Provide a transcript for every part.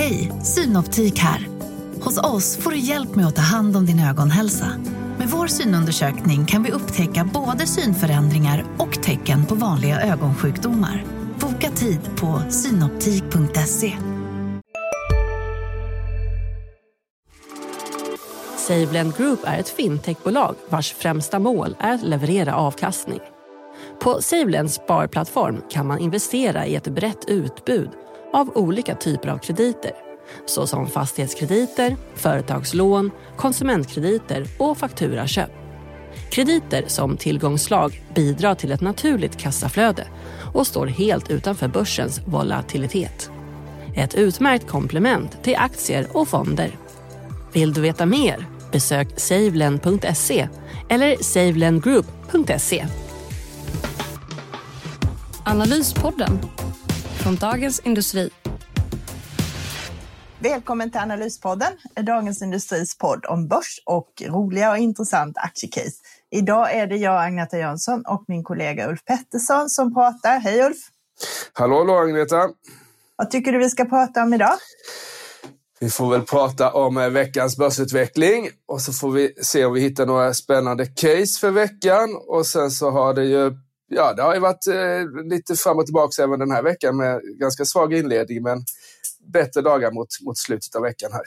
Hej, Synoptik här. Hos oss får du hjälp med att ta hand om din ögonhälsa. Med vår synundersökning kan vi upptäcka både synförändringar och tecken på vanliga ögonsjukdomar. Boka tid på synoptik.se. SaveLend Group är ett fintechbolag vars främsta mål är att leverera avkastning. På SaveLends sparplattform kan man investera i ett brett utbud av olika typer av krediter såsom fastighetskrediter, företagslån, konsumentkrediter och fakturaköp. Krediter som tillgångsslag bidrar till ett naturligt kassaflöde och står helt utanför börsens volatilitet. Ett utmärkt komplement till aktier och fonder. Vill du veta mer? Besök savelend.se eller savelendgroup.se. Analyspodden från Dagens Industri. Välkommen till Analyspodden, Dagens Industris podd om börs och roliga och intressanta aktiecase. Idag är det jag, Agneta Jönsson, och min kollega Ulf Pettersson som pratar. Hej Ulf! Hallå, hallå Agneta! Vad tycker du vi ska prata om idag? Vi får väl prata om eh, veckans börsutveckling och så får vi se om vi hittar några spännande case för veckan. Och sen så har det ju ja, det har ju varit eh, lite fram och tillbaka även den här veckan med ganska svag inledning, men bättre dagar mot, mot slutet av veckan här.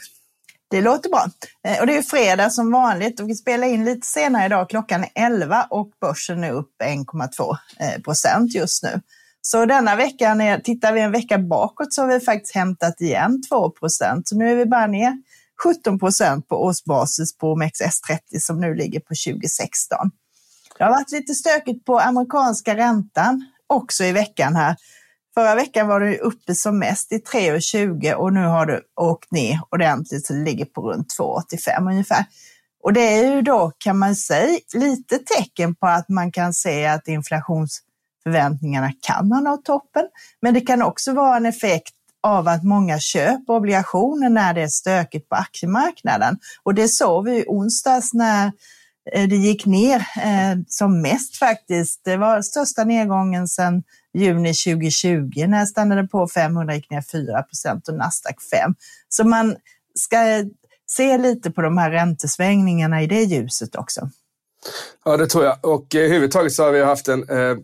Det låter bra. Eh, och det är fredag som vanligt och vi spelar in lite senare idag. Klockan är 11 och börsen är upp 1,2 eh, procent just nu. Så denna veckan, är, tittar vi en vecka bakåt så har vi faktiskt hämtat igen 2 procent. Så nu är vi bara ner 17 procent på årsbasis på OMXS30 som nu ligger på 2016. Det har varit lite stökigt på amerikanska räntan också i veckan här. Förra veckan var det uppe som mest i 3,20 och nu har det åkt ner ordentligt så det ligger på runt 2,85 ungefär. Och det är ju då, kan man säga, lite tecken på att man kan se att inflationsförväntningarna kan ha nått toppen. Men det kan också vara en effekt av att många köper obligationer när det är stökigt på aktiemarknaden. Och det såg vi i onsdags när Eh, det gick ner eh, som mest faktiskt. Det var största nedgången sedan juni 2020 när stannade på 500 gick ner 4 procent och Nasdaq 5. Så man ska se lite på de här räntesvängningarna i det ljuset också. Ja, det tror jag. Och eh, överhuvudtaget så har vi haft en eh,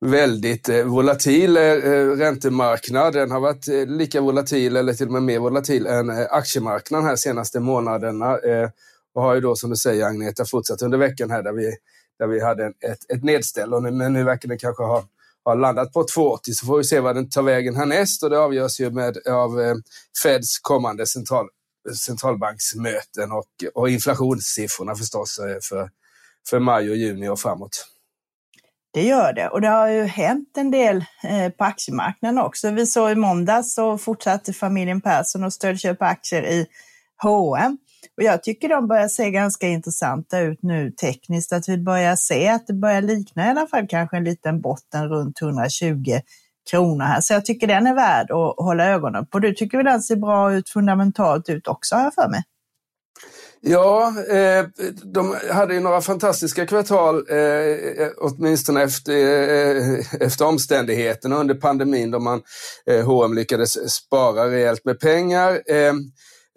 väldigt eh, volatil eh, eh, räntemarknad. Den har varit eh, lika volatil eller till och med mer volatil än eh, aktiemarknaden här senaste månaderna och har ju då som du säger Agneta fortsatt under veckan här där vi, där vi hade ett, ett nedställ. Och nu, men nu verkar den kanske ha, ha landat på 2,80 så får vi se vad den tar vägen härnäst och det avgörs ju med, av eh, Feds kommande central, centralbanksmöten och, och inflationssiffrorna förstås eh, för, för maj och juni och framåt. Det gör det och det har ju hänt en del eh, på aktiemarknaden också. Vi såg i måndags så fortsatte familjen Persson att stödköpa aktier i H&M och jag tycker de börjar se ganska intressanta ut nu tekniskt, att vi börjar se att det börjar likna i alla fall kanske en liten botten runt 120 kronor här. Så jag tycker den är värd att hålla ögonen på. Du tycker väl den ser bra ut fundamentalt ut också har jag för mig? Ja, eh, de hade ju några fantastiska kvartal, eh, eh åtminstone efter, eh, efter omständigheterna under pandemin då man eh, H&M lyckades spara rejält med pengar. Eh,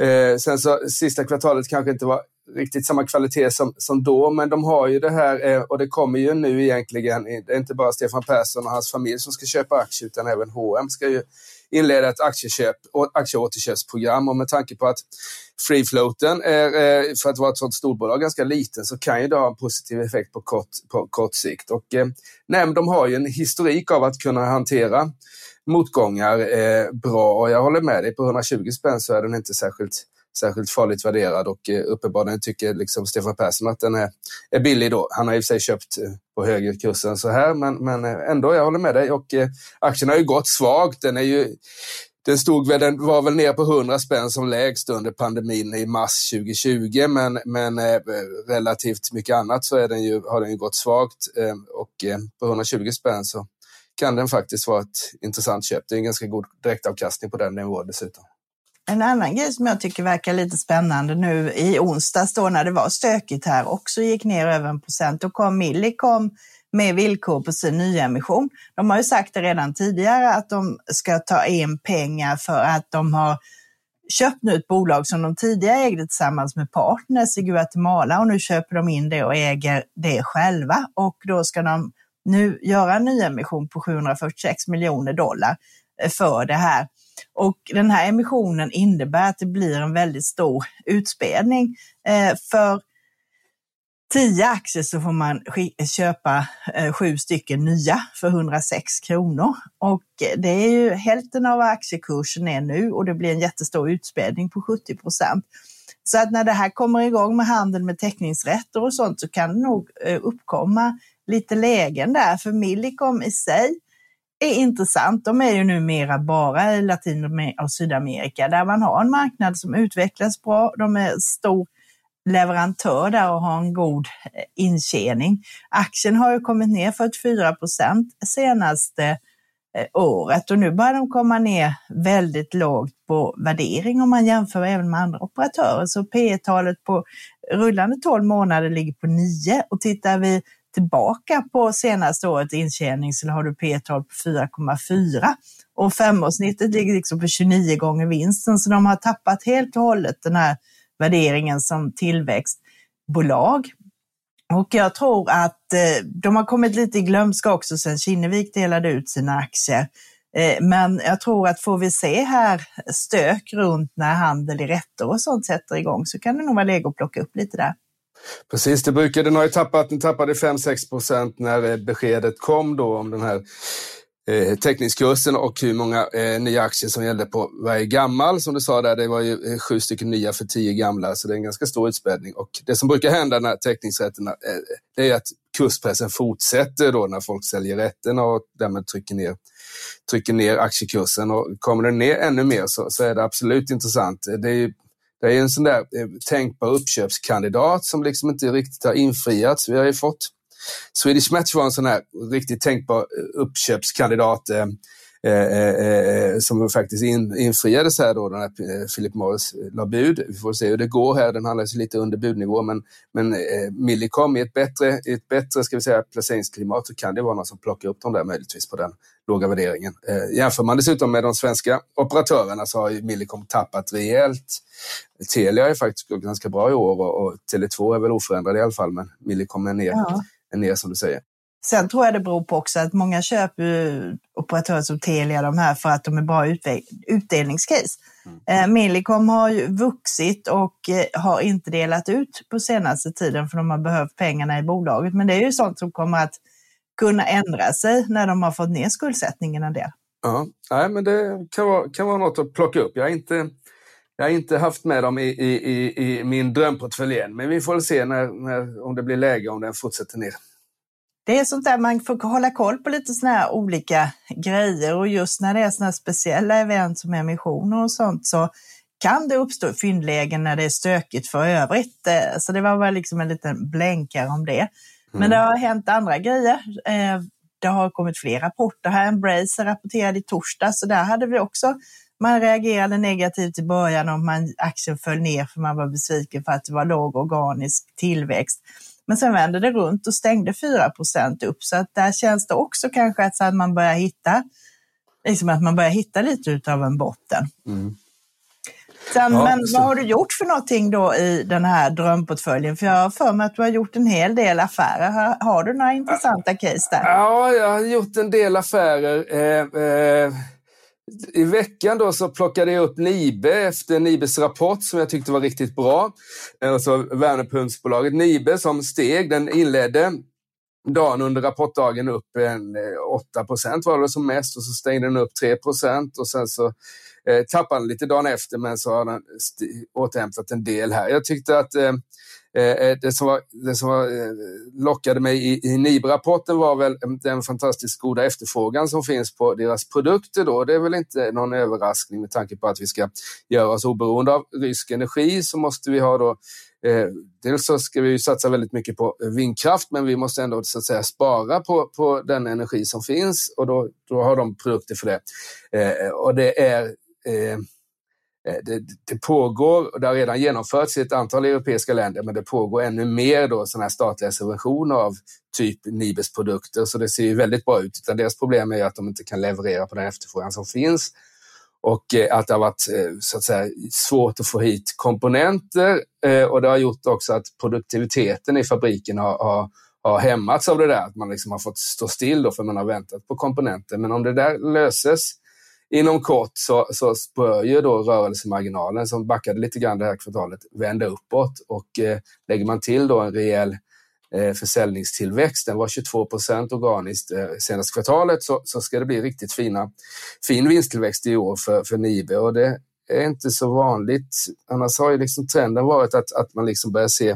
Eh, sen så sista kvartalet kanske inte var riktigt samma kvalitet som, som då, men de har ju det här eh, och det kommer ju nu egentligen, det är inte bara Stefan Persson och hans familj som ska köpa aktier utan även H&M ska ju inleda ett aktieköp, aktieåterköpsprogram och med tanke på att free floaten är, eh, för att vara ett sådant storbolag, ganska liten så kan ju det ha en positiv effekt på kort, på kort sikt. Och, eh, nej, de har ju en historik av att kunna hantera motgångar eh, bra och jag håller med dig, på 120 spänn så är den inte särskilt, särskilt farligt värderad och eh, uppenbarligen tycker liksom Stefan Persson att den är, är billig då. Han har i och för sig köpt eh, på högre kurs än så här, men, men eh, ändå, jag håller med dig och eh, aktien har ju gått svagt. Den är ju den, stod väl, den var väl ner på 100 spänn som lägst under pandemin i mars 2020, men, men eh, relativt mycket annat så är den ju, har den ju gått svagt eh, och eh, på 120 spänn så kan den faktiskt vara ett intressant köp. Det är en ganska god direktavkastning på den nivån dessutom. En annan grej som jag tycker verkar lite spännande nu i onsdags då när det var stökigt här också gick ner över en procent. Då kom Millicom med villkor på sin nyemission. De har ju sagt det redan tidigare att de ska ta in pengar för att de har köpt nu ett bolag som de tidigare ägde tillsammans med partners i Guatemala och nu köper de in det och äger det själva och då ska de nu göra en nyemission på 746 miljoner dollar eh, för det här. Och den här emissionen innebär att det blir en väldigt stor utspädning. Eh, för tio aktier så får man köpa eh, sju stycken nya för 106 kronor. Och det är ju hälften av vad aktiekursen är nu och det blir en jättestor utspädning på 70 procent. Så att när det här kommer igång med handeln med teckningsrätter och sånt så kan det nog uppkomma lite lägen där, för Millicom i sig är intressant. De är ju numera bara i Latinamerika och Sydamerika där man har en marknad som utvecklas bra. De är stor leverantör där och har en god eh, intjäning. Aktien har ju kommit ner 44 procent senaste eh, året och nu börjar de komma ner väldigt lågt på värdering om man jämför även med andra operatörer. Så P talet på rullande 12 månader ligger på 9 och tittar vi tillbaka på senaste årets intjäning så har du P-tal på 4,4 och femårssnittet ligger liksom på 29 gånger vinsten så de har tappat helt och hållet den här värderingen som tillväxtbolag. Och jag tror att eh, de har kommit lite i glömska också sen Kinnevik delade ut sina aktier. Eh, men jag tror att får vi se här stök runt när handel i rätter och sånt sätter igång så kan det nog vara läge att plocka upp lite där. Precis, det brukar, den har ju tappat, den tappade 5-6 procent när eh, beskedet kom då om den här eh, teckningskursen och hur många eh, nya aktier som gällde på varje gammal. Som du sa där, det var ju eh, sju stycken nya för tio gamla, så det är en ganska stor utspädning. Och det som brukar hända när teckningsrätterna, eh, eh det är att kurspressen fortsätter då när folk säljer rätterna och därmed trycker ner, trycker ner aktiekursen. Och kommer den ner ännu mer så, så är det absolut intressant. Det är det är en sån där eh, tänkbar uppköpskandidat som liksom inte riktigt har infriats. Vi har ju fått Swedish Match var en sån här riktigt tänkbar eh, uppköpskandidat eh, eh, eh, eh, som faktiskt in, infriades här då, när Philip Morris la bud. Vi får se hur det går här, den handlas lite under budnivå, men, men eh, Millicom i ett bättre, i ett bättre ska vi säga, placeringsklimat så kan det vara någon som plockar upp dem där möjligtvis på den låga värderingen. Eh, jämför man dessutom med de svenska operatörerna så har ju Millicom tappat rejält. Telia är faktiskt ganska bra i år och, och Tele2 är väl oförändrad i alla fall, men Millicom är ner, ja. är ner som du säger. Sen tror jag det beror på också att många köper operatörer som Telia de här för att de är bra utdelningscase. Mm. Eh, Millicom har ju vuxit och eh, har inte delat ut på senaste tiden för de har behövt pengarna i bolaget. Men det är ju sånt som kommer att kunna ändra sig när de har fått ner skuldsättningen en del. Ja, nej, men det kan vara, kan vara något att plocka upp. Jag har inte, jag har inte haft med dem i, i, i, i min drömportfölj än, men vi får se när, när, om det blir läge om den fortsätter ner. Det är sånt där man får hålla koll på lite såna här olika grejer och just när det är såna speciella event som emissioner och sånt så kan det uppstå fyndlägen när det är stökigt för övrigt. Eh, så det var väl liksom en liten blänkare om det. Men det mm. har hänt andra grejer. Eh, det har kommit fler rapporter här. Embracer rapporterade i torsdag, så där hade vi också man reagerade negativt i början och man, aktien föll ner för man var besviken för att det var låg organisk tillväxt. Men sen vände det runt och stängde 4 upp så att där känns det också kanske att, så att man börjar hitta liksom att man börjar hitta lite av en botten. Mm. Sen, ja, men så... vad har du gjort för någonting då i den här drömportföljen? För jag har för mig att du har gjort en hel del affärer. Har, har du några intressanta case där? Ja, jag har gjort en del affärer. Eh, eh, I veckan då så plockade jag upp Nibe efter Nibes rapport som jag tyckte var riktigt bra. Alltså värmepumpsbolaget Nibe som steg, den inledde dagen under rapportdagen upp en eh, 8 procent var det som mest och så stängde den upp 3 procent och sen så eh, tappade den lite dagen efter men så har den återhämtat en del här. Jag tyckte att eh, eh, eh det som, var, det som var, eh, lockade mig i, i NIB-rapporten var väl mm, den fantastiskt goda efterfrågan som finns på deras produkter. Då. Det är väl inte någon överraskning med tanke på att vi ska göra oss oberoende av rysk energi så måste vi ha då Eh, dels så ska vi satsa väldigt mycket på vindkraft, men vi måste ändå så att säga, spara på, på den energi som finns och då, då har de produkter för det. Eh, och det är eh, eh det, det, pågår, och det har redan genomförts i ett antal europeiska länder, men det pågår ännu mer då sådana här statliga subventioner av typ Nibes produkter, så det ser ju väldigt bra ut. Utan deras problem är att de inte kan leverera på den efterfrågan som finns och eh, att det har varit eh, så att säga, svårt att få hit komponenter eh, och det har gjort också att produktiviteten i fabriken har, har, har hämmats av det där, att man liksom har fått stå still då för man har väntat på komponenter. Men om det där löses inom kort så, så bör ju då rörelsemarginalen som backade lite grann det här kvartalet vända uppåt och eh, lägger man till då en rejäl Eh, försäljningstillväxten var 22 procent organiskt eh, senaste kvartalet, så, så ska det bli riktigt fina, fin vinsttillväxt i år för, för Nibe och det är inte så vanligt. Annars har ju liksom trenden varit att, att man liksom börjar se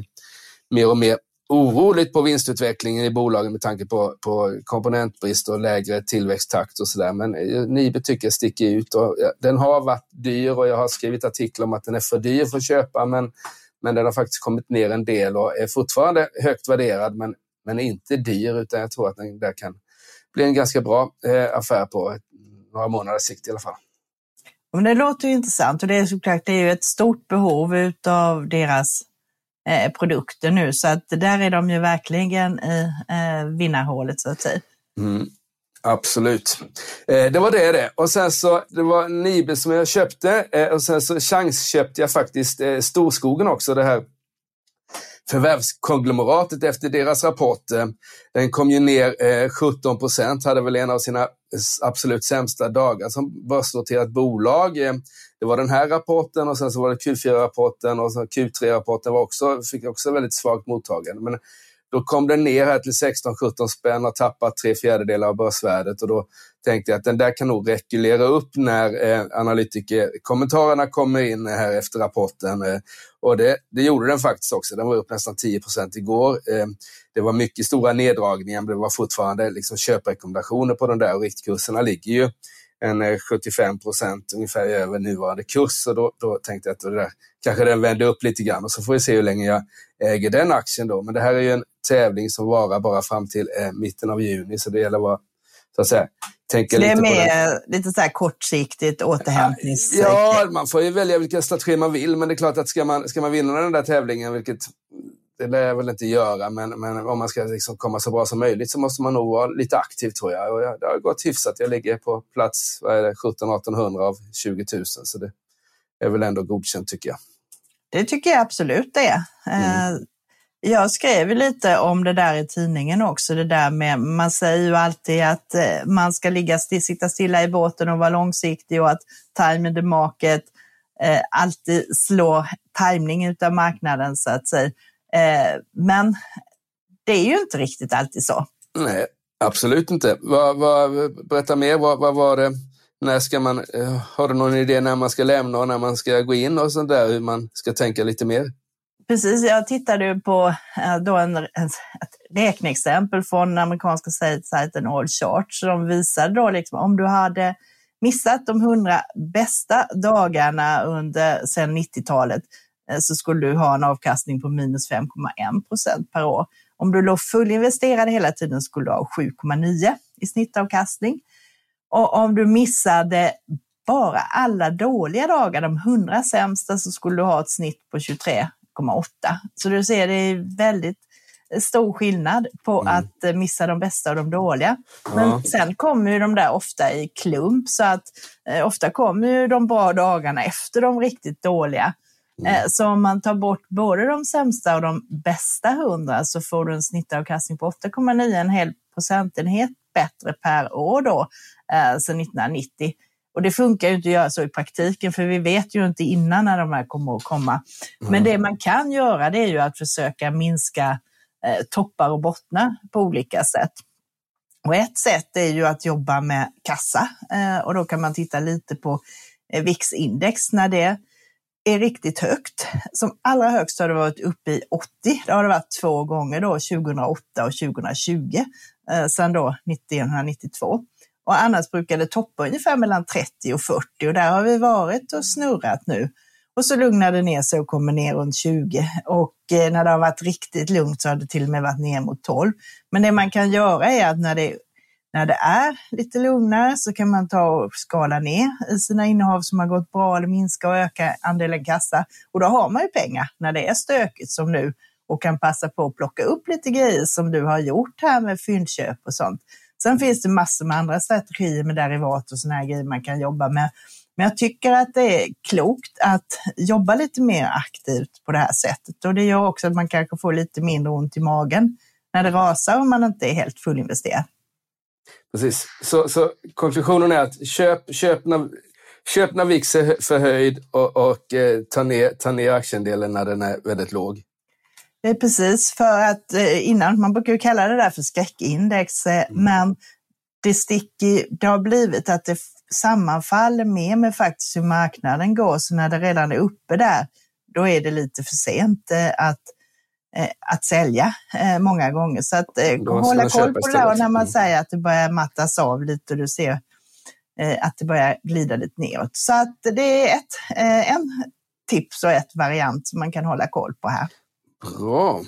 mer och mer oroligt på vinstutvecklingen i bolagen med tanke på, på komponentbrist och lägre tillväxttakt och sådär. Men eh, Nibe tycker jag sticker ut. Och, ja, den har varit dyr och jag har skrivit artiklar om att den är för dyr för att köpa men, men den har faktiskt kommit ner en del och är fortfarande högt värderad men, men inte dyr utan jag tror att den där kan bli en ganska bra eh, affär på några månaders sikt i alla fall. Men det låter ju intressant och det är såklart det är ju ett stort behov av deras eh, produkter nu. Så att där är de ju verkligen i eh, vinnarhålet så att säga. Mm. Absolut. Eh, det var det det. Och sen så, det var Nibe som jag köpte eh, och sen så chansköpte jag faktiskt eh, Storskogen också, det här förvärvskonglomeratet efter deras rapport. Eh, den kom ju ner eh, 17 procent, hade väl en av sina absolut sämsta dagar som börsnoterat bolag. Eh, det var den här rapporten och sen så var det Q4-rapporten och Q3-rapporten var också, fick också väldigt svagt mottagande. Men då kom den ner här till 16-17 spänn och tappat tre fjärdedelar av börsvärdet och då tänkte jag att den där kan nog rekylera upp när eh, analytikerkommentarerna kommer in här efter rapporten. Eh, och det, det gjorde den faktiskt också. Den var upp nästan 10 procent igår. Eh, det var mycket stora neddragningar, men det var fortfarande liksom köprekommendationer på den där och riktkurserna ligger ju en eh, 75 procent ungefär över nuvarande kurs. Och då, då tänkte jag att det där, kanske den vände upp lite grann och så får vi se hur länge jag äger den aktien då. Men det här är ju en tävling som varar bara fram till eh, mitten av juni så det gäller att vara så att säga, tänka det är lite mer på lite så här kortsiktigt återhämtnings... Ja, man får ju välja vilken strategi man vill, men det är klart att ska man, ska man vinna den där tävlingen, vilket det lär jag väl inte göra, men, men om man ska liksom komma så bra som möjligt så måste man nog vara lite aktiv tror jag. Och jag, det har gått hyfsat. Jag ligger på plats 17-1800 av 20 000, så det är väl ändå godkänt tycker jag. Det tycker jag absolut det är. Mm. Jag skrev lite om det där i tidningen också, det där med, man säger ju alltid att eh, man ska ligga, sitta stilla i båten och vara långsiktig och att time in the market eh, alltid slår tajmning av marknaden så att säga. Eh, men det är ju inte riktigt alltid så. Nej, absolut inte. Vad, vad, berätta mer, vad, vad var det? När ska man, eh, har du någon idé när man ska lämna och när man ska gå in och sånt där, hur man ska tänka lite mer? Precis, jag tittade på eh, då en, ett räkneexempel från den amerikanska sajten All Charts. som visade då liksom om du hade missat de hundra bästa dagarna under sedan 90-talet eh, så skulle du ha en avkastning på minus 5,1 procent per år. Om du låg fullinvesterad hela tiden skulle du ha 7,9 i snittavkastning. Och om du missade bara alla dåliga dagar, de 100 sämsta, så skulle du ha ett snitt på 23. 23,8. Så du ser, det är väldigt stor skillnad på mm. att missa de bästa och de dåliga. Men ja. sen kommer ju de där ofta i klump, så att eh, ofta kommer ju de bra dagarna efter de riktigt dåliga. Mm. Eh, så om man tar bort både de sämsta och de bästa hundra så får du en snittavkastning på 8,9, en hel procentenhet bättre per år då eh, sedan 1990. Och det funkar ju inte att göra så i praktiken för vi vet ju inte innan när de här kommer att komma. Mm. Men det man kan göra det är ju att försöka minska eh, toppar och bottnar på olika sätt. Och ett sätt är ju att jobba med kassa eh, och då kan man titta lite på eh, VIX-index när det är riktigt högt. Som allra högst har det varit uppe i 80. Det har det varit två gånger då, 2008 och 2020, eh, sedan då 1992. Och annars brukar det toppa ungefär mellan 30 och 40 och där har vi varit och snurrat nu. Och så lugnar det ner sig och kommer ner runt 20. Och eh, när det har varit riktigt lugnt så har det till och med varit ner mot 12. Men det man kan göra är att när det när det är lite lugnare så kan man ta och skala ner i sina innehav som har gått bra eller minska och öka andelen kassa. Och då har man ju pengar när det är stökigt som nu och kan passa på att plocka upp lite grejer som du har gjort här med fyndköp och sånt. Sen finns det massor med andra strategier med derivat och såna här grejer man kan jobba med. Men jag tycker att det är klokt att jobba lite mer aktivt på det här sättet och det gör också att man kanske får lite mindre ont i magen när det rasar och man inte är helt fullinvesterad. Precis, så, så konklusionen är att köp, köp, nav, köp Navix förhöjd och, och eh, ta, ner, ta ner aktiendelen när den är väldigt låg. Det är precis, för att eh, innan, man brukar ju kalla det där för skräckindex, eh, mm. men det, sticker, det har blivit att det sammanfaller mer med faktiskt hur marknaden går, så när det redan är uppe där, då är det lite för sent att, att sälja många gånger. Så att hålla koll på det och när man mm. säger att det börjar mattas av lite och du ser att det börjar glida lite neråt. Så att det är ett, en tips och ett variant som man kan hålla koll på här. Bra.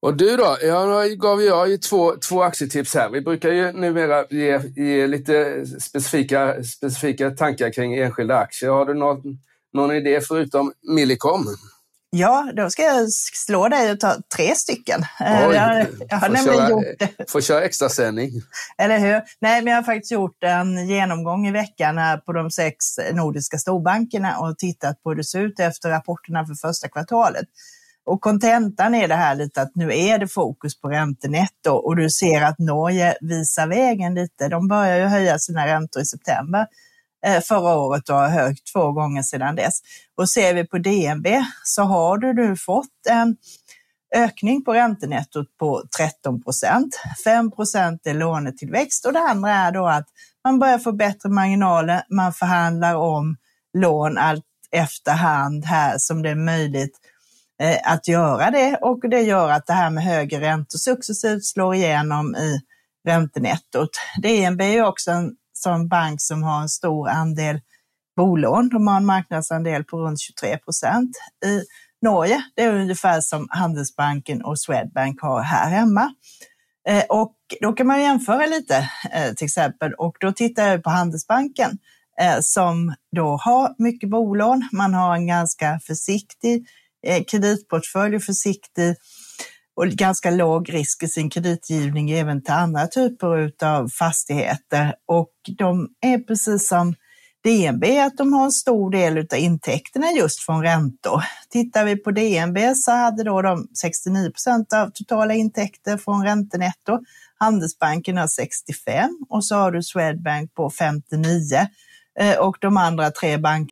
Och du då? Jag gav jag ju två, två aktietips här. Vi brukar ju numera ge, ge lite specifika, specifika tankar kring enskilda aktier. Har du någon, någon idé förutom Millicom? Ja, då ska jag slå dig och ta tre stycken. Eh, Oj, jag, jag har nämligen köra, gjort. Får köra extra sändning. Eller hur? Nej, men jag har faktiskt gjort en genomgång i veckan här på de sex nordiska storbankerna och tittat på hur det ser ut efter rapporterna för första kvartalet. Och kontentan är det här lite att nu är det fokus på räntenetto och du ser att Norge visar vägen lite. De börjar ju höja sina räntor i september eh, förra året och har höjt två gånger sedan dess. Och ser vi på DNB så har du nu fått en ökning på räntenettot på 13 procent. 5 procent är lånetillväxt och det andra är då att man börjar få bättre marginaler. Man förhandlar om lån allt efterhand här som det är möjligt Eh, att göra det och det gör att det här med högre räntor successivt slår igenom i räntenettot. DNB är också en sån bank som har en stor andel bolån. De har en marknadsandel på runt 23 procent. I Norge, det är ungefär som Handelsbanken och Swedbank har här hemma. Eh, och då kan man jämföra lite eh, till exempel och då tittar jag på Handelsbanken som då har mycket bolån. Man har en ganska försiktig Eh, kreditportfölj och försiktig och ganska låg risk i sin kreditgivning även till andra typer av fastigheter. Och de är precis som DNB, att de har en stor del av intäkterna just från räntor. Tittar vi på DNB så hade då de 69 procent av totala intäkter från räntenetto. Handelsbanken har 65 och så har du Swedbank på 59 eh, och de andra tre bankerna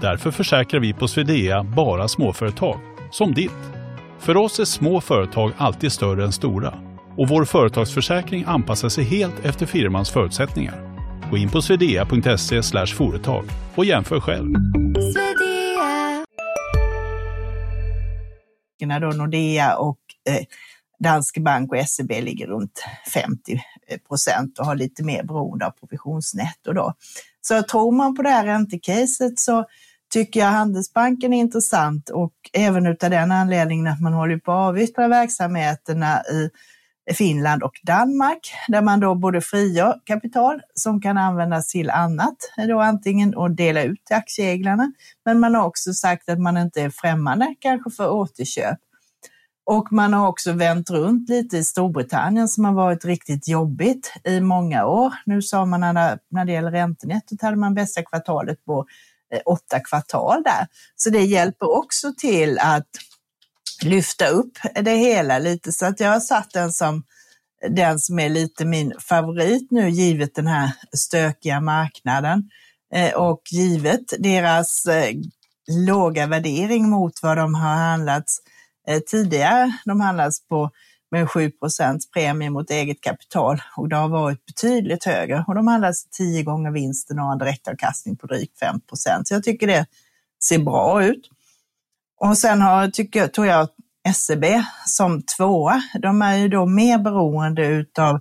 Därför försäkrar vi på Swedea bara småföretag, som ditt. För oss är små företag alltid större än stora och vår företagsförsäkring anpassar sig helt efter firmans förutsättningar. Gå in på swedea.se företag och jämför själv. Då Nordea och eh, Danske Bank och SEB ligger runt 50 procent och har lite mer beroende av provisionsnetto. Då. Så tror man på det här räntecaset så tycker jag Handelsbanken är intressant och även utav den anledningen att man håller på att avyttra verksamheterna i Finland och Danmark där man då både frigör kapital som kan användas till annat, då antingen att dela ut till aktieägarna, men man har också sagt att man inte är främmande kanske för återköp. Och man har också vänt runt lite i Storbritannien som har varit riktigt jobbigt i många år. Nu sa man när, när det gäller räntenettot hade man bästa kvartalet på Eh, åtta kvartal där. Så det hjälper också till att lyfta upp det hela lite. Så att jag har satt den som den som är lite min favorit nu givet den här stökiga marknaden eh, och givet deras eh, låga värdering mot vad de har handlats tidigare. De handlas på med 7% premie mot eget kapital och det har varit betydligt högre och de handlas alltså tio gånger vinsten och har en direktavkastning på drygt 5 Så jag tycker det ser bra ut. Och sen har, tycker, tog jag SEB som tvåa. De är ju då mer beroende utav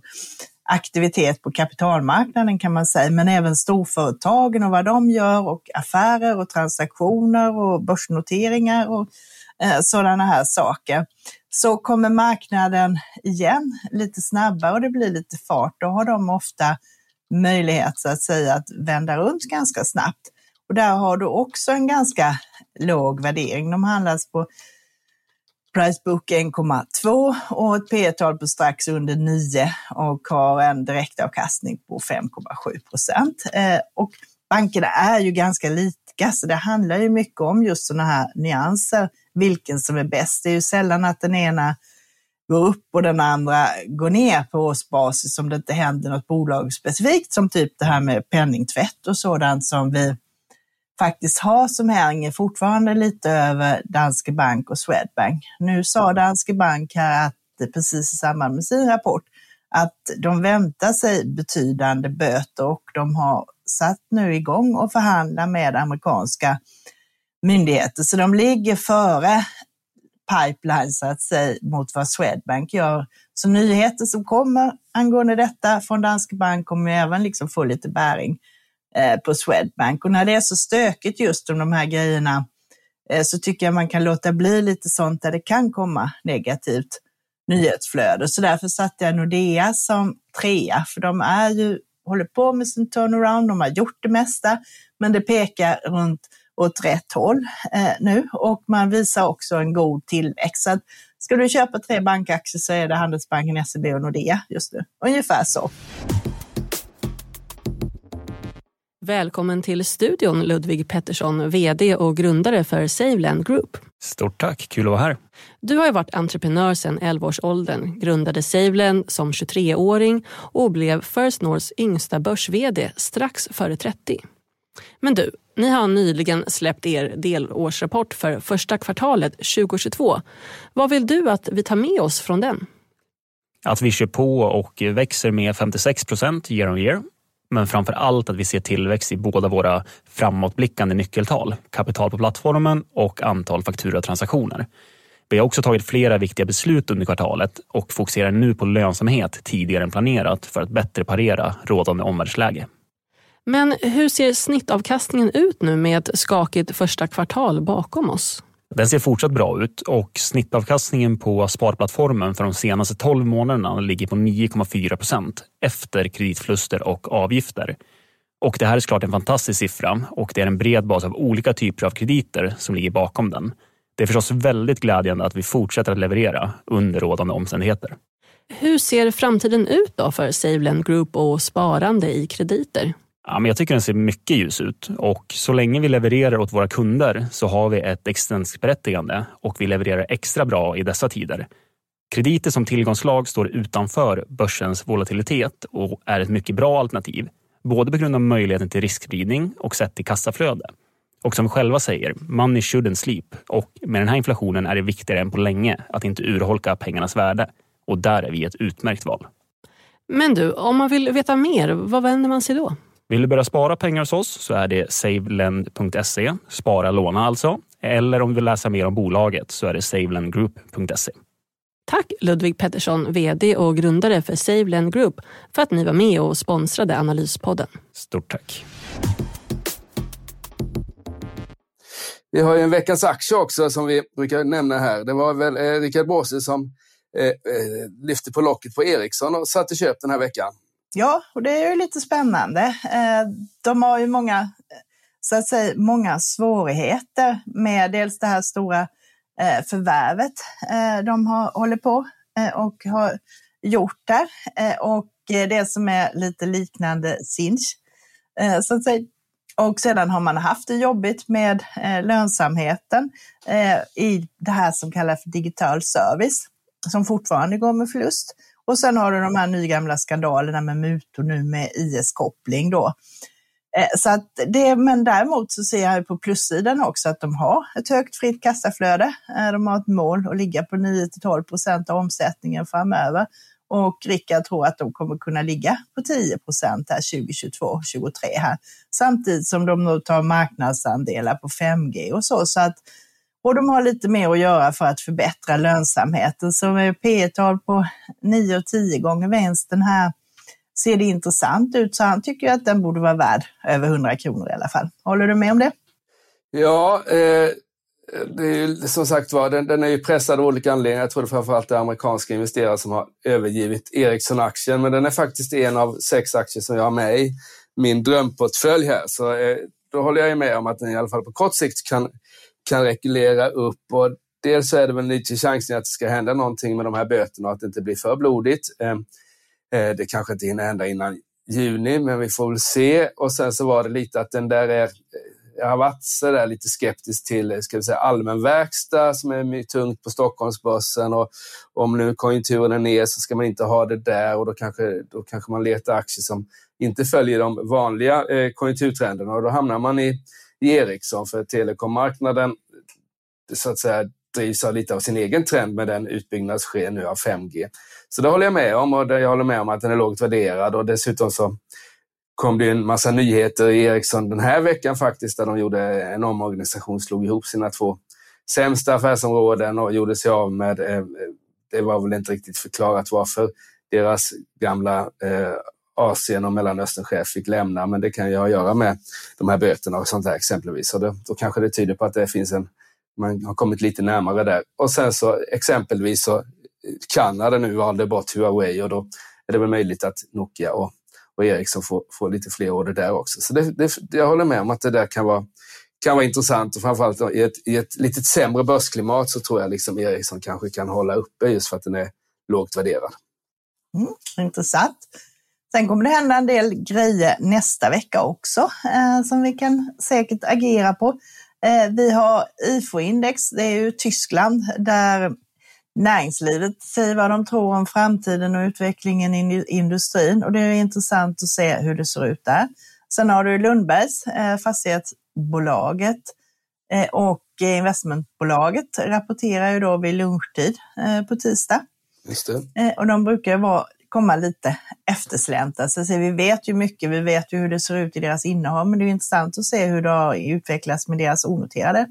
aktivitet på kapitalmarknaden kan man säga, men även storföretagen och vad de gör och affärer och transaktioner och börsnoteringar och eh, sådana här saker. Så kommer marknaden igen lite snabbare och det blir lite fart, då har de ofta möjlighet så att säga att vända runt ganska snabbt. Och där har du också en ganska låg värdering. De handlas på Price Book 1,2 och ett P tal på strax under 9 och har en direktavkastning på 5,7 procent. Eh, och bankerna är ju ganska lite lika, så det handlar ju mycket om just sådana här nyanser, vilken som är bäst. Det är ju sällan att den ena går upp och den andra går ner på årsbasis om det inte händer något bolag specifikt, som typ det här med penningtvätt och sådant som vi faktiskt har som hänger fortfarande lite över Danske Bank och Swedbank. Nu sa Danske Bank här att precis i samband med sin rapport att de väntar sig betydande böter och de har satt nu igång och förhandlar med amerikanska myndigheter. Så de ligger före pipeline så att säga mot vad Swedbank gör. Så nyheter som kommer angående detta från Danske Bank kommer även liksom få lite bäring Eh, på Swedbank. Och när det är så stökigt just om de här grejerna eh, så tycker jag man kan låta bli lite sånt där det kan komma negativt nyhetsflöde. Så därför satte jag Nordea som trea, för de är ju, håller på med sin turnaround, de har gjort det mesta, men det pekar runt åt rätt håll eh, nu och man visar också en god tillväxt. Så att ska du köpa tre bankaktier så är det Handelsbanken, SEB och Nordea just nu. Ungefär så. Välkommen till studion Ludvig Pettersson, VD och grundare för Saveland Group. Stort tack, kul att vara här. Du har ju varit entreprenör sedan 11-årsåldern, grundade Saveland som 23-åring och blev First Norths yngsta börs-VD strax före 30. Men du, ni har nyligen släppt er delårsrapport för första kvartalet 2022. Vad vill du att vi tar med oss från den? Att vi kör på och växer med 56 procent year on year men framför allt att vi ser tillväxt i båda våra framåtblickande nyckeltal, kapital på plattformen och antal fakturatransaktioner. Vi har också tagit flera viktiga beslut under kvartalet och fokuserar nu på lönsamhet tidigare än planerat för att bättre parera rådande omvärldsläge. Men hur ser snittavkastningen ut nu med ett skakigt första kvartal bakom oss? Den ser fortsatt bra ut och snittavkastningen på sparplattformen för de senaste 12 månaderna ligger på 9,4 procent efter kreditförluster och avgifter. Och det här är såklart en fantastisk siffra och det är en bred bas av olika typer av krediter som ligger bakom den. Det är förstås väldigt glädjande att vi fortsätter att leverera under rådande omständigheter. Hur ser framtiden ut då för SaveLend Group och sparande i krediter? Ja, men jag tycker den ser mycket ljus ut och så länge vi levererar åt våra kunder så har vi ett existensberättigande och vi levererar extra bra i dessa tider. Krediter som tillgångslag står utanför börsens volatilitet och är ett mycket bra alternativ, både på grund av möjligheten till riskspridning och sett till kassaflöde. Och som vi själva säger, money shouldn't sleep och med den här inflationen är det viktigare än på länge att inte urholka pengarnas värde och där är vi ett utmärkt val. Men du, om man vill veta mer, vad vänder man sig då? Vill du börja spara pengar hos oss så är det savelend.se, spara låna alltså. Eller om du vill läsa mer om bolaget så är det savelandgroup.se. Tack Ludvig Pettersson, VD och grundare för Saveland Group för att ni var med och sponsrade Analyspodden. Stort tack. Vi har ju en veckans aktie också som vi brukar nämna här. Det var väl eh, Rickard Båse som eh, eh, lyfte på locket på Ericsson och satte köp den här veckan. Ja, och det är ju lite spännande. Eh, de har ju många, så att säga, många svårigheter med dels det här stora eh, förvärvet eh, de har, håller på och har gjort där och det som är lite liknande Sinch. Så att säga. Och sedan har man haft det jobbigt med lönsamheten i det här som kallas för digital service som fortfarande går med förlust. Och sen har du de här nygamla skandalerna med mutor nu med IS-koppling då. Eh, så att det, men däremot så ser jag på plussidan också att de har ett högt fritt kassaflöde. Eh, de har ett mål att ligga på 9-12 procent av omsättningen framöver. Och Rickard tror att de kommer kunna ligga på 10 procent här 2022-2023 här. Samtidigt som de nu tar marknadsandelar på 5G och så. Så att och de har lite mer att göra för att förbättra lönsamheten. Så med P tal på 9 och 10 gånger vinsten här ser det intressant ut. Så han tycker att den borde vara värd över 100 kronor i alla fall. Håller du med om det? Ja, eh, det är ju, som sagt var, den, den, är ju pressad av olika anledningar. Jag tror det framförallt är amerikanska investerare som har övergivit Ericsson-aktien, men den är faktiskt en av sex aktier som jag har med i min drömportfölj här. Så eh, då håller jag med om att den i alla fall på kort sikt kan, kan rekulera upp. Och dels är det väl lite chansning att det ska hända någonting med de här böterna och att det inte blir för blodigt. Eh, eh, det kanske inte hinner hända innan juni, men vi får väl se. Och sen så var det lite att den där är eh, jag har varit så där lite skeptisk till eh, ska vi säga, allmän verkstad som är tungt på Stockholmsbörsen. Och om nu konjunkturen är ner så ska man inte ha det där och då kanske, då kanske man letar aktier som inte följer de vanliga eh, konjunkturtrenderna och då hamnar man i, i Ericsson liksom, för telekommarknaden så att säga drivs av lite av sin egen trend med den utbyggnad som sker nu av 5G. Så det håller jag med om och jag håller med om att den är lågt värderad och dessutom så kom det en massa nyheter i Ericsson den här veckan faktiskt, där de gjorde en omorganisation, slog ihop sina två sämsta affärsområden och gjorde sig av med, eh, det var väl inte riktigt förklarat varför deras gamla eh, Asien och Mellanösternchef fick lämna, men det kan ju ha att göra med de här böterna och sånt där exempelvis. Så då, då kanske det tyder på att det finns en, man har kommit lite närmare där. Och sen så exempelvis så Kanada nu valde bort Huawei och då är det väl möjligt att Nokia och och Ericsson får, får lite fler order där också. Så det, det, jag håller med om att det där kan vara, kan vara intressant och framförallt i ett, i ett lite sämre börsklimat så tror jag liksom Ericsson kanske kan hålla uppe just för att den är lågt värderad. Mm, intressant. Sen kommer det hända en del grejer nästa vecka också eh, som vi kan säkert agera på. Eh, vi har IFO-index, det är ju Tyskland där näringslivet säger vad de tror om framtiden och utvecklingen i industrin och det är intressant att se hur det ser ut där. Sen har du Lundbergs, eh, fastighetsbolaget eh, och investmentbolaget rapporterar ju då vid lunchtid eh, på tisdag. Det. Och de brukar vara, komma lite efterslänta. Så vi vet ju mycket, vi vet ju hur det ser ut i deras innehav, men det är intressant att se hur det har utvecklats med deras onoterade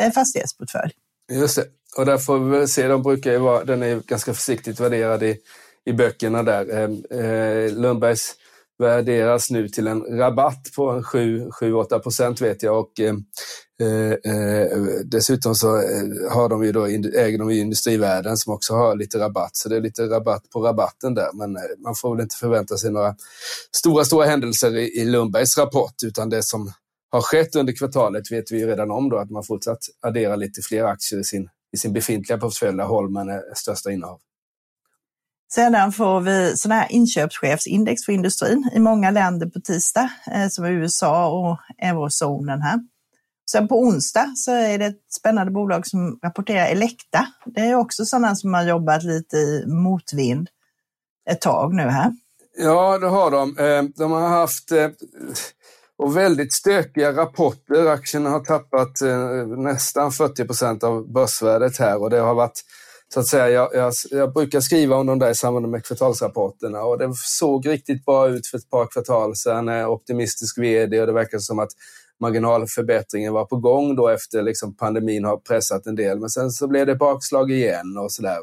eh, fastighetsportfölj. Just det. Och där får vi väl se, de brukar ju vara, den är ganska försiktigt värderad i, i böckerna där. Eh, eh Lundbergs värderas nu till en rabatt på 7-8 procent vet jag och eh, eh, eh dessutom så eh, har de ju då, äger de ju Industrivärden som också har lite rabatt, så det är lite rabatt på rabatten där. Men eh, man får väl inte förvänta sig några stora, stora händelser i, i Lundbergs rapport, utan det som har skett under kvartalet vet vi ju redan om då, att man fortsatt addera lite fler aktier i sin i sin befintliga portfölj där Holmen är största innehav. Sedan får vi sådana här inköpschefsindex för industrin i många länder på tisdag, eh, som som USA och eurozonen här. Sen på onsdag så är det ett spännande bolag som rapporterar Elekta. Det är också sådana som har jobbat lite i motvind ett tag nu här. Ja, det har de. Eh, de har haft eh, och väldigt stökiga rapporter. Aktien har tappat nästan 40 procent av börsvärdet här och det har varit så att säga, jag, jag, jag, brukar skriva om de där i samband med kvartalsrapporterna och det såg riktigt bra ut för ett par kvartal sedan. Eh, optimistisk vd och det verkar som att marginalförbättringen var på gång då efter liksom pandemin har pressat en del. Men sen så blev det bakslag igen och sådär.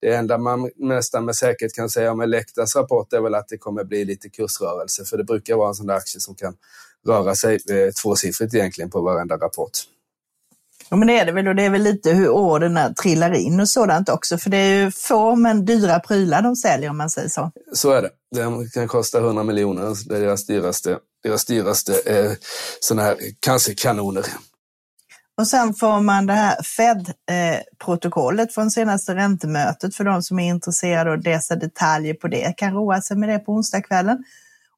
Det enda man nästan med säkerhet kan säga om Elektas rapport är väl att det kommer bli lite kursrörelse, för det brukar vara en sån där aktie som kan röra sig eh, tvåsiffrigt egentligen på varenda rapport. Ja, men det är det väl och det är väl lite hur orden trillar in och sådant också. För det är ju få men dyra prylar de säljer om man säger så. Så är det. Det kan kosta 100 miljoner. Det är deras dyraste, deras dyraste eh, sådana här cancerkanoner. Och sen får man det här Fed-protokollet från senaste räntemötet för de som är intresserade och läsa detaljer på det kan roa sig med det på onsdagskvällen.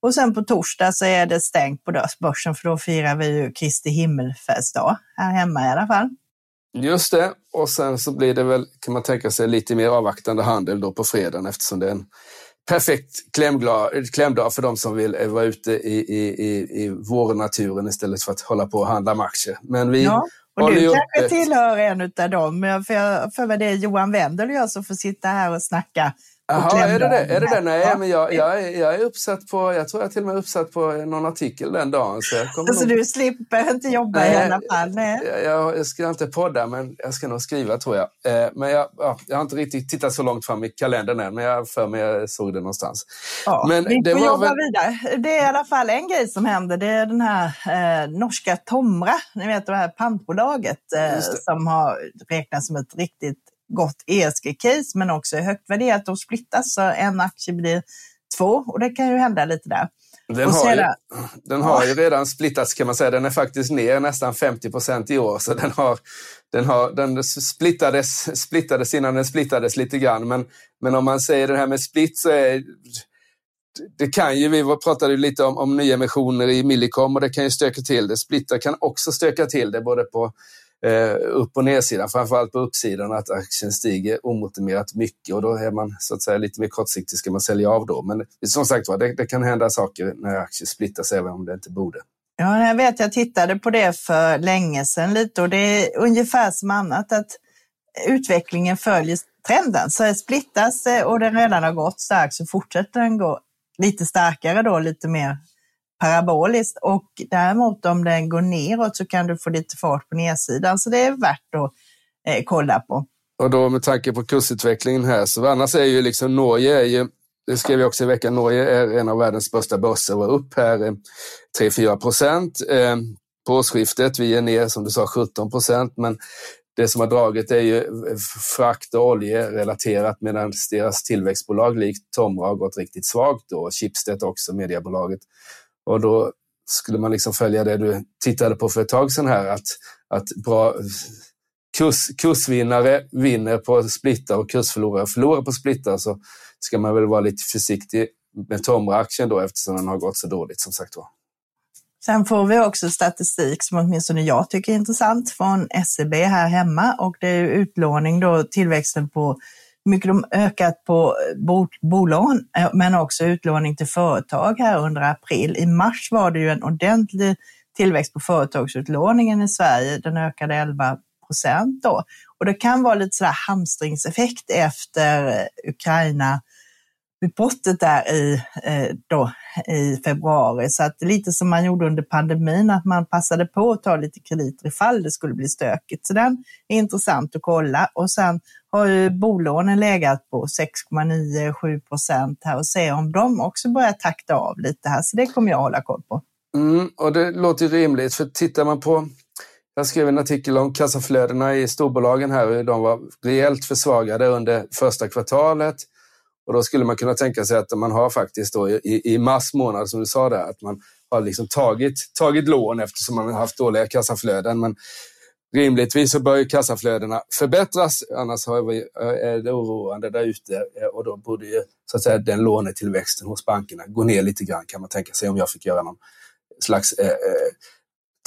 Och sen på torsdag så är det stängt på börsen för då firar vi ju Kristi himmelfärdsdag här hemma i alla fall. Just det, och sen så blir det väl, kan man tänka sig, lite mer avvaktande handel då på fredagen eftersom det är en perfekt klämdag för de som vill vara ute i, i, i, i vårnaturen istället för att hålla på och handla med aktier. Men vi ja, och du kanske tillhör en av dem, för jag för mig det är Johan Wendel och jag som får sitta här och snacka Jaha, är det det? Är det, det? Nej, men jag, jag, jag är uppsatt på, jag tror jag till och med är uppsatt på någon artikel den dagen. Så, jag kommer så nog... du slipper inte jobba nej, i alla fall? Nej. Jag, jag, ska inte podda, men jag ska nog skriva tror jag. Eh, men jag, ja, jag har inte riktigt tittat så långt fram i kalendern än, men jag för mig jag såg det någonstans. Ja, men vi det får jobba väl... vidare. Det är i alla fall en grej som händer. Det är den här eh, norska Tomra, ni vet det här pantbolaget eh, som har räknats som ett riktigt gott ESG-case men också är högt värderat och splittas så en aktie blir två och det kan ju hända lite där. Den har, ju, den har ju redan splittats kan man säga. Den är faktiskt ner nästan 50 procent i år. Så den, har, den, har, den splittades, splittades innan den splittades lite grann. Men, men om man säger det här med split så är det kan ju, vi pratade lite om, om nyemissioner i Millicom och det kan ju stöka till det. Splitter kan också stöka till det både på eh, upp och nedsidan, framförallt på uppsidan att aktien stiger omotiverat mycket och då är man så att säga lite mer kortsiktig, ska man sälja av då. Men som sagt var, det, det kan hända saker när aktier splittas även om det inte borde. Ja, jag vet, jag tittade på det för länge sedan lite och det är ungefär som annat att utvecklingen följer trenden. Så splittas eh, och den redan har gått starkt så fortsätter den gå lite starkare då, lite mer paraboliskt och däremot om den går neråt så kan du få lite fart på nedsidan. Så det är värt att eh, kolla på. Och då med tanke på kursutvecklingen här, så annars är ju liksom Norge, är ju, det skrev jag också i veckan, Norge är en av världens största börser och upp här eh, 3-4 procent. Eh, på årsskiftet, vi är ner som du sa 17 procent, men det som har dragit är ju frakt och oljerelaterat medan deras tillväxtbolag likt Tomra har gått riktigt svagt och Schibsted också, mediebolaget. Och då skulle man liksom följa det du tittade på för ett tag sedan här, att, att bra kurs, kursvinnare vinner på splittar och kursförlorare förlorar på splittar så ska man väl vara lite försiktig med Tomra-aktien då eftersom den har gått så dåligt som sagt var. Sen får vi också statistik som åtminstone jag tycker är intressant från SEB här hemma och det är utlåning då, tillväxten på mycket de ökat på eh, bolån, eh, men också utlåning till företag här under april. I mars var det ju en ordentlig tillväxt på företagsutlåningen i Sverige. Den ökade 11 procent då. Och det kan vara lite sådär hamstringseffekt efter eh, Ukraina utbrottet där i, då, i februari. Så att lite som man gjorde under pandemin, att man passade på att ta lite krediter ifall det skulle bli stökigt. Så den är intressant att kolla. Och sen har ju bolånen legat på 6,9-7 procent här och se om de också börjar takta av lite här. Så det kommer jag hålla koll på. Mm, och det låter rimligt, för tittar man på jag skrev en artikel om kassaflödena i storbolagen här, hur de var rejält försvagade under första kvartalet. Och då skulle man kunna tänka sig att man har faktiskt då i, i mars månad, som du sa där, att man har liksom tagit, tagit lån eftersom man har haft dåliga kassaflöden. Men rimligtvis så bör ju kassaflödena förbättras, annars vi, eh, är det oroande där ute eh, och då borde ju så att säga, den lånetillväxten hos bankerna gå ner lite grann kan man tänka sig om jag fick göra någon slags eh, eh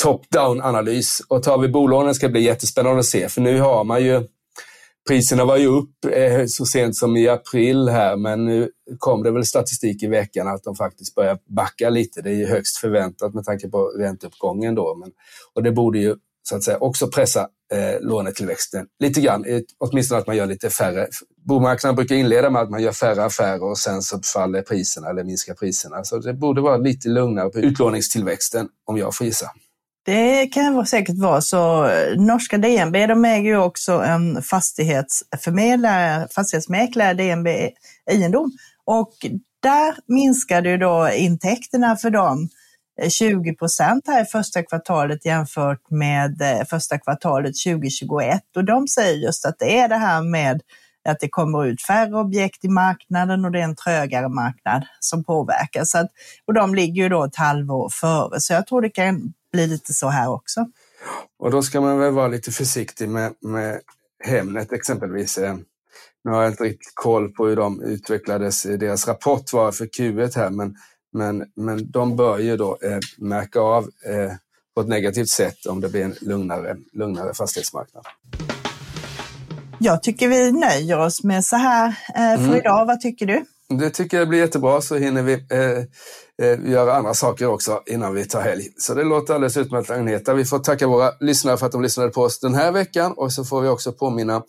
top-down analys. Och tar vi bolånen ska det bli jättespännande att se, för nu har man ju Priserna var ju upp eh, så sent som i april här, men nu kom det väl statistik i veckan att de faktiskt börjar backa lite. Det är ju högst förväntat med tanke på ränteuppgången då. Men, och det borde ju så att säga också pressa eh, lånetillväxten lite grann, åtminstone att man gör lite färre. Bomarknaden brukar inleda med att man gör färre affärer och sen så faller priserna eller minskar priserna. Så det borde vara lite lugnare på utlåningstillväxten om jag får gissa. Det kan säkert vara så. Eh, norska DNB de äger ju också en fastighetsförmedlare, fastighetsmäklare, DNB Egendom. Och där minskade ju då intäkterna för dem Eh, 20 procent här i första kvartalet jämfört med eh, första kvartalet 2021. Och de säger just att det är det här med att det kommer ut färre objekt i marknaden och det är en trögare marknad som påverkar. Så att, och de ligger ju då ett halvår före, så jag tror det kan bli lite så här också. Och då ska man väl vara lite försiktig med, med Hemnet exempelvis. Eh, nu har jag inte riktigt koll på hur de utvecklades. Deras rapport var för Q1 här, men, men, men de bör ju då eh, märka av eh, på ett negativt sätt om det blir en lugnare, lugnare fastighetsmarknad. Jag tycker vi nöjer oss med så här eh, för mm. idag. Vad tycker du? det tycker jag blir jättebra så hinner vi eh, eh, göra andra saker också innan vi tar helg. Så det låter alldeles utmärkt Agneta. Vi får tacka våra lyssnare för att de lyssnade på oss den här veckan och så får vi också påminna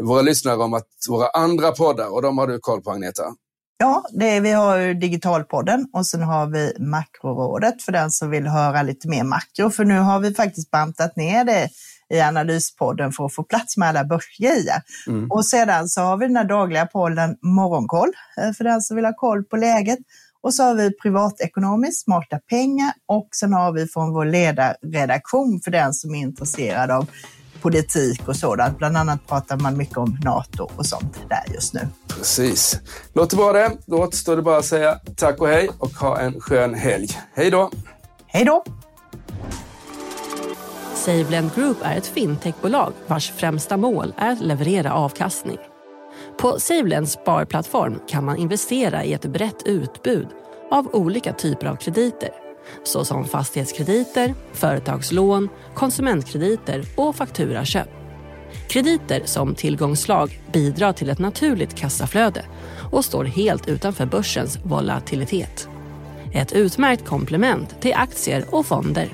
våra lyssnare om att våra andra poddar, och de har du koll på Agneta. Ja, det är, vi har ju Digitalpodden och sen har vi Makrorådet för den som vill höra lite mer makro. För nu har vi faktiskt bantat ner det i Analyspodden för att få plats med alla börsgrejer. Mm. Och sedan så har vi den här dagliga podden Morgonkoll eh, för den som vill ha koll på läget. Och så har vi privatekonomiskt, smarta pengar och sen har vi från vår ledarredaktion för den som är intresserad av politik och sådant. Bland annat pratar man mycket om NATO och sånt där just nu. Precis. Låter bra det. Då återstår det bara att säga tack och hej och ha en skön helg. Hej då! Hej då! SaveLend Group är ett fintechbolag vars främsta mål är att leverera avkastning. På SaveLends sparplattform kan man investera i ett brett utbud av olika typer av krediter såsom fastighetskrediter, företagslån, konsumentkrediter och fakturaköp. Krediter som tillgångslag bidrar till ett naturligt kassaflöde och står helt utanför börsens volatilitet. Ett utmärkt komplement till aktier och fonder.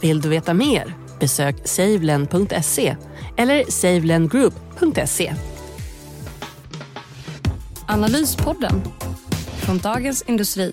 Vill du veta mer? Besök savelend.se eller savelendgroup.se Analyspodden från Dagens Industri.